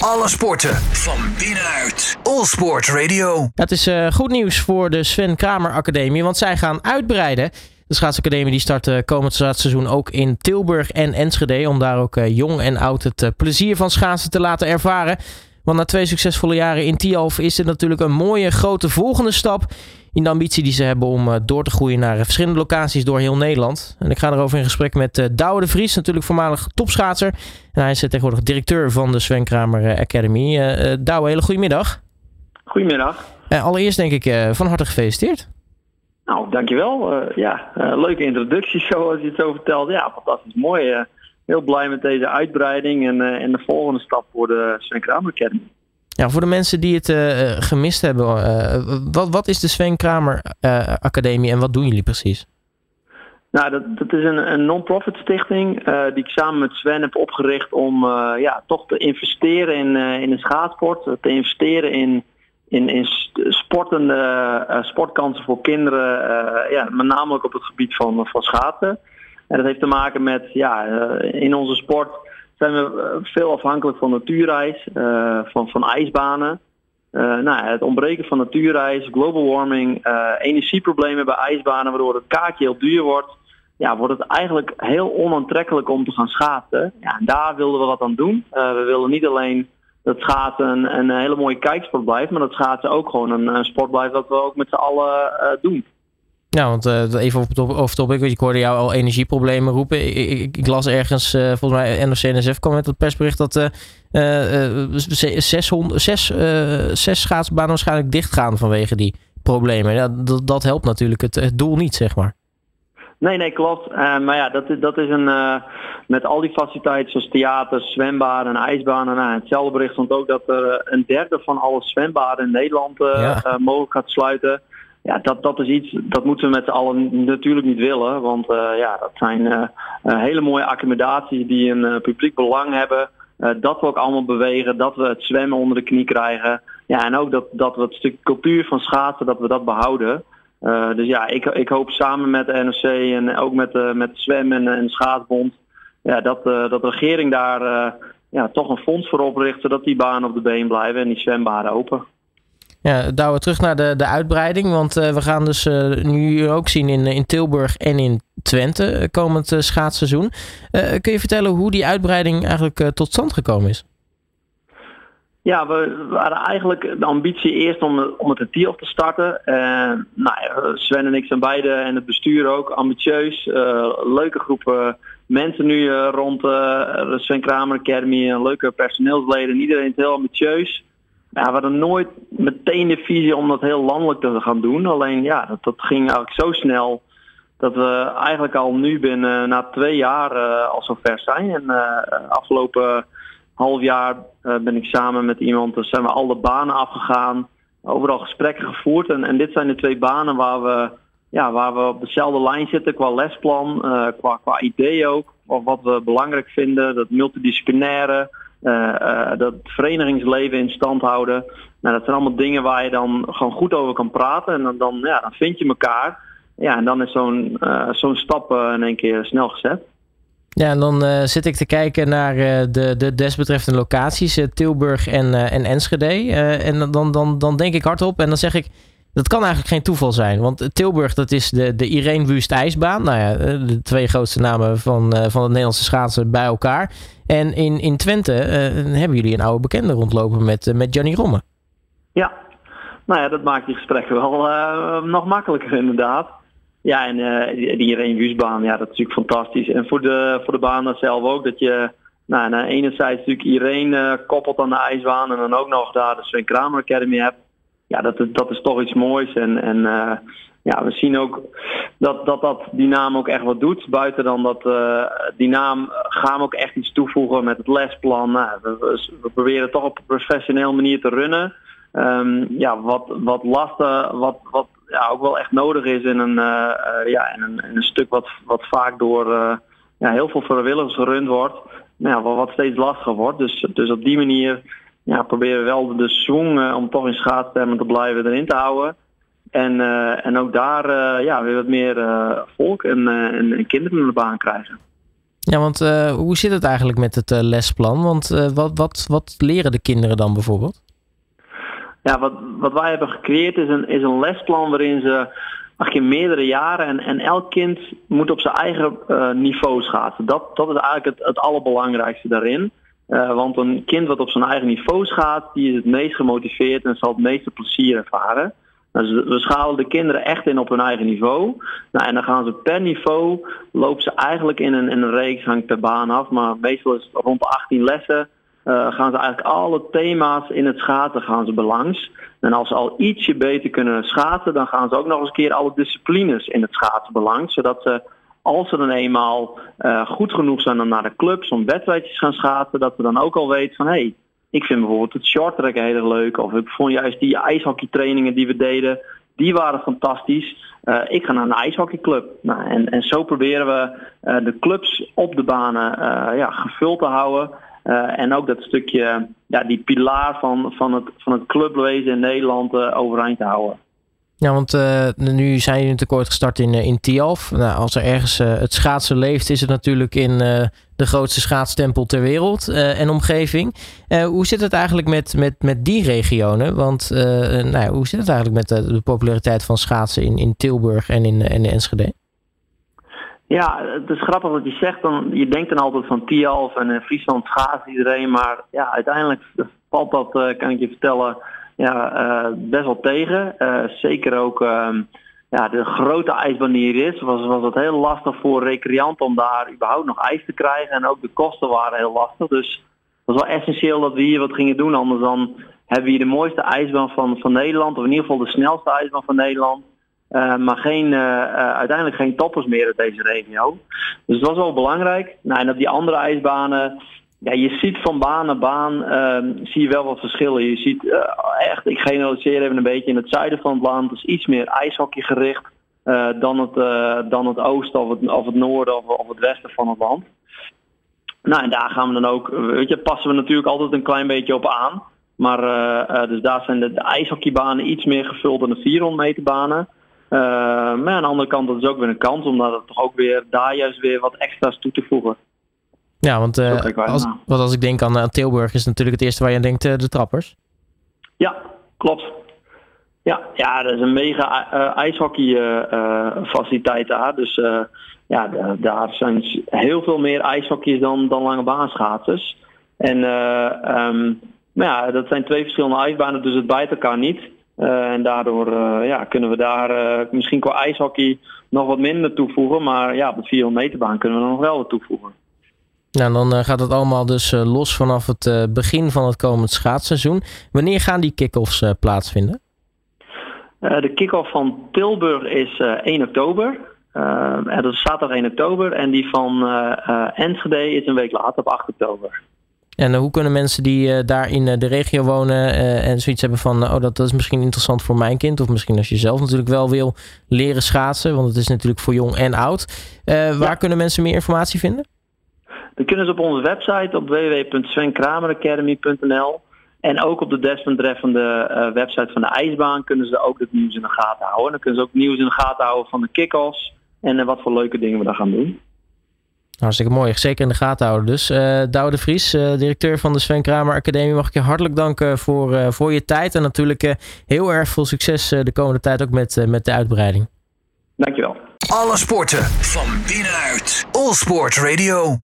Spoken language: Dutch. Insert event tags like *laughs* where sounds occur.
Alle sporten van binnenuit. All Sport Radio. Het is uh, goed nieuws voor de Sven Kramer Academie, want zij gaan uitbreiden. De schaatsacademie die start uh, komend seizoen ook in Tilburg en Enschede. Om daar ook uh, jong en oud het plezier van schaatsen te laten ervaren. Want na twee succesvolle jaren in Tialf is dit natuurlijk een mooie grote volgende stap in de ambitie die ze hebben om uh, door te groeien naar uh, verschillende locaties door heel Nederland. En ik ga erover in gesprek met uh, Douwe de Vries, natuurlijk voormalig topschaatser. En hij is tegenwoordig directeur van de Sven Kramer Academy. Douwe, hele goedemiddag. Goedemiddag. allereerst denk ik van harte gefeliciteerd. Nou, dankjewel. ja, leuke introductie *laughs* zoals je het zo vertelt. Ja, fantastisch mooi. heel blij met deze uitbreiding en, en de volgende stap voor de Sven Kramer Academy. Ja, voor de mensen die het uh, gemist hebben, uh, wat, wat is de Sven Kramer Academie en wat doen jullie precies? Nou, dat, dat is een, een non-profit stichting die ik samen met Sven heb opgericht om ja, toch te investeren in, in de schaatsport. Te investeren in, in, in sportende sportkansen voor kinderen, ja, met name ook op het gebied van, van schaatsen. En dat heeft te maken met, ja, in onze sport zijn we eh, veel afhankelijk van natuurreis, uh, van, van ijsbanen. Uh, nou, het ontbreken van natuurreis, global warming, energieproblemen bij ijsbanen, waardoor het kaartje heel duur wordt. Ja, wordt het eigenlijk heel onaantrekkelijk om te gaan schaatsen. Ja, en daar wilden we wat aan doen. we willen niet alleen dat schaatsen een, hele mooie kijksport blijft, maar dat schaatsen ook gewoon een, een sport blijft dat we ook met z'n allen doen. Ja, want uh, even over topic, want ik hoorde jou al energieproblemen roepen. Ik, ik, ik las ergens, uh, volgens mij NOC-NSF kwam met het persbericht dat uh, zes, zes, zes schaatsbanen waarschijnlijk dichtgaan vanwege die problemen. Ja, dat, dat helpt natuurlijk het, het, doel niet, zeg maar. Nee, nee, klopt. maar ja, dat is, dat is een, met al die faciliteiten zoals theaters, zwembaden en ijsbanen. Nou, hetzelfde bericht stond ook dat er een derde van alle zwembaden in Nederland ja. mogelijk gaat sluiten ja, dat, dat is iets, dat moeten we met z'n allen natuurlijk niet willen. Want uh, ja, dat zijn uh, hele mooie accommodaties die een publiek belang hebben. dat we ook allemaal bewegen, dat we het zwemmen onder de knie krijgen. Ja, en ook dat, dat we het stuk cultuur van schaatsen, dat we dat behouden. dus ja, ik, ik hoop samen met de NOC en ook met, met Zwem en, en Schaatsbond... Ja, dat, dat de regering daar ja, toch een fonds voor opricht... zodat die banen op de been blijven en die zwembaden open. Ja, we terug naar de, de uitbreiding. Want uh, we gaan dus uh, nu ook zien in, in Tilburg en in Twente uh, komend schaatsseizoen. kun je vertellen hoe die uitbreiding eigenlijk tot stand gekomen is? Ja, we waren eigenlijk de ambitie eerst om, om het in te starten. nou ja, Sven en ik zijn beide en het bestuur ook ambitieus. leuke groepen mensen nu rond Sven Kramer Academy. Leuke personeelsleden. Iedereen is heel ambitieus. Ja, we hadden nooit meteen de visie om dat heel landelijk te gaan doen. Alleen ja, dat, dat ging eigenlijk zo snel dat we eigenlijk al nu binnen na twee jaar uh, al zo ver zijn. En uh, afgelopen half jaar uh, ben ik samen met iemand, dus zijn we alle banen afgegaan, overal gesprekken gevoerd. En, en dit zijn de twee banen waar we, ja, waar we op dezelfde lijn zitten qua lesplan, qua, qua idee ook. Of wat we belangrijk vinden, dat multidisciplinaire. Uh, dat verenigingsleven in stand houden. Nou, dat zijn allemaal dingen waar je dan gewoon goed over kan praten. En dan, dan, ja, dan vind je elkaar. Ja, en dan is zo'n uh, zo'n stap in één keer snel gezet. Ja, en dan zit ik te kijken naar uh, de, de desbetreffende locaties, Tilburg en, en Enschede. en dan, dan, dan denk ik hardop en dan zeg ik, dat kan eigenlijk geen toeval zijn. Want Tilburg, dat is de, de Irene Wust ijsbaan. Nou ja, de twee grootste namen van, van het Nederlandse schaatsen bij elkaar. En in, in Twente uh, hebben jullie een oude bekende rondlopen met, uh, met Gianni Romme. Ja, nou ja, dat maakt die gesprekken wel nog makkelijker inderdaad. Ja, en die, die Irene ja, dat is natuurlijk fantastisch. En voor de, voor de baan zelf ook, dat je nou, aan enerzijds natuurlijk Irene koppelt aan de ijsbaan en dan ook nog daar de Sven Kramer Academy hebt. Ja, dat, dat is toch iets moois. En, en ja, we zien ook dat, dat dat die naam ook echt wat doet. Buiten dan dat uh, die naam gaan we ook echt iets toevoegen met het lesplan. Nou, we, proberen toch op een professioneel manier te runnen. Um, ja, wat, wat lasten, wat, wat ja, ook wel echt nodig is in een, ja, in een, een stuk wat, wat vaak door ja, heel veel vrijwilligers gerund wordt. Nou, wat steeds lastiger wordt. Dus, dus op die manier ja, proberen we wel de swing om toch in schaatstermen te blijven erin te houden. En, uh, en ook daar uh, ja, weer wat meer uh, volk en, en, kinderen in de baan krijgen. Ja, want hoe zit het eigenlijk met het lesplan? Want wat, wat, wat leren de kinderen dan bijvoorbeeld? Ja, wat, wat wij hebben gecreëerd is een, is een lesplan waarin ze je meerdere jaren en, en elk kind moet op zijn eigen niveau schaatsen. Dat, dat is eigenlijk het, het allerbelangrijkste daarin. Uh, want een kind wat op zijn eigen niveau schaat, die is het meest gemotiveerd en zal het meeste plezier ervaren. Dus we schalen de kinderen echt in op hun eigen niveau. Nou, en dan gaan ze per niveau, lopen ze eigenlijk in een, in een reeks, hangt per baan af, maar meestal is het rond 18 lessen. Uh, gaan ze eigenlijk alle thema's in het schaatsen gaan ze belangs. En als ze al ietsje beter kunnen schaatsen, dan gaan ze ook nog eens een keer alle disciplines in het schaatsen belangs. Zodat ze, als ze dan eenmaal uh, goed genoeg zijn om naar de clubs om wedstrijdjes gaan schaatsen, dat ze dan ook al weten van hé, hey, ik vind bijvoorbeeld het shorttracken heel erg leuk. Of ik vond juist die ijshockeytrainingen die we deden, die waren fantastisch. Uh, ik ga naar een ijshockeyclub. Nou, en, en zo proberen we uh, de clubs op de banen ja, gevuld te houden. En ook dat stukje, ja, die pilaar van, van, het, van het clubwezen in Nederland overeind te houden. Ja, want uh, nu zijn jullie natuurlijk gestart in, in Tialf. Nou, als er ergens het schaatsen leeft, is het natuurlijk in de grootste schaatstempel ter wereld en omgeving. hoe zit het eigenlijk met, met, met die regionen? Want nou, hoe zit het eigenlijk met de, populariteit van schaatsen in, in Tilburg en in, in Enschede? Ja, het is grappig wat je zegt. Dan, je denkt dan altijd van Tialf en Friesland schaats iedereen. Maar ja, uiteindelijk valt dat, kan ik je vertellen, ja, uh, best wel tegen. Uh, zeker ook ehm, ja, de grote ijsbaan die is, was, was het heel lastig voor recreanten om daar überhaupt nog ijs te krijgen. En ook de kosten waren heel lastig. Dus het was wel essentieel dat we hier wat gingen doen. Anders dan hebben we hier de mooiste ijsbaan van, van Nederland. Of in ieder geval de snelste ijsbaan van Nederland. Uh, maar geen, uh, uiteindelijk geen toppers meer uit deze regio. Dus het was wel belangrijk. Nou, en op die andere ijsbanen, ja, je ziet van baan naar baan, uh, zie je wel wat verschillen. Je ziet echt, ik generaliseer even een beetje, in het zuiden van het land is iets meer ijshockey gericht dan, het, dan het oosten of het, of het noorden of, of het westen van het land. Nou, en daar gaan we dan ook, weet je, passen we natuurlijk altijd een klein beetje op aan. Maar dus daar zijn de, ijshockeybanen iets meer gevuld dan de 400 meter banen. Maar aan de andere kant, dat is ook weer een kans, omdat het toch ook weer daar juist weer wat extra's toe te voegen. Ja, want uh, als, wat als ik denk aan, aan, Tilburg, is natuurlijk het eerste waar je denkt, uh, de trappers. Ja, klopt. Ja, ja dat is een mega ijshockey faciliteit daar. Dus ja, daar zijn heel veel meer ijshockeys dan, dan lange baanschaatsers. En um, maar ja, dat zijn twee verschillende ijsbanen, dus het bijt elkaar niet. Uh, en daardoor uh, ja, kunnen we daar uh, misschien qua ijshockey nog wat minder toevoegen. Maar ja, op de 400 meterbaan kunnen we nog wel wat toevoegen. Nou, dan gaat het allemaal dus los vanaf het begin van het komend schaatsseizoen. Wanneer gaan die kick-offs plaatsvinden? de kick-off van Tilburg is 1 oktober. dat is zaterdag 1 oktober. En die van Enschede is een week later op 8 oktober. En hoe kunnen mensen die daar in de regio wonen en zoiets hebben van, oh dat, dat is misschien interessant voor mijn kind, of misschien als je zelf natuurlijk wel wil leren schaatsen, want het is natuurlijk voor jong en oud. Waar kunnen mensen meer informatie vinden? Dan kunnen ze op onze website op www.svenkrameracademy.nl en ook op de desbetreffende website van de ijsbaan kunnen ze ook het nieuws in de gaten houden. Dan kunnen ze ook nieuws in de gaten houden van de kick-offs en wat voor leuke dingen we daar gaan doen. Hartstikke mooi. Zeker in de gaten houden dus. Uh, Douwe de Vries, uh, directeur van de Sven Kramer Academie. Mag ik je hartelijk danken voor, uh, voor je tijd. En natuurlijk heel erg veel succes de komende tijd ook met, met de uitbreiding. Dankjewel. Alle sporten van binnenuit. All Sport Radio.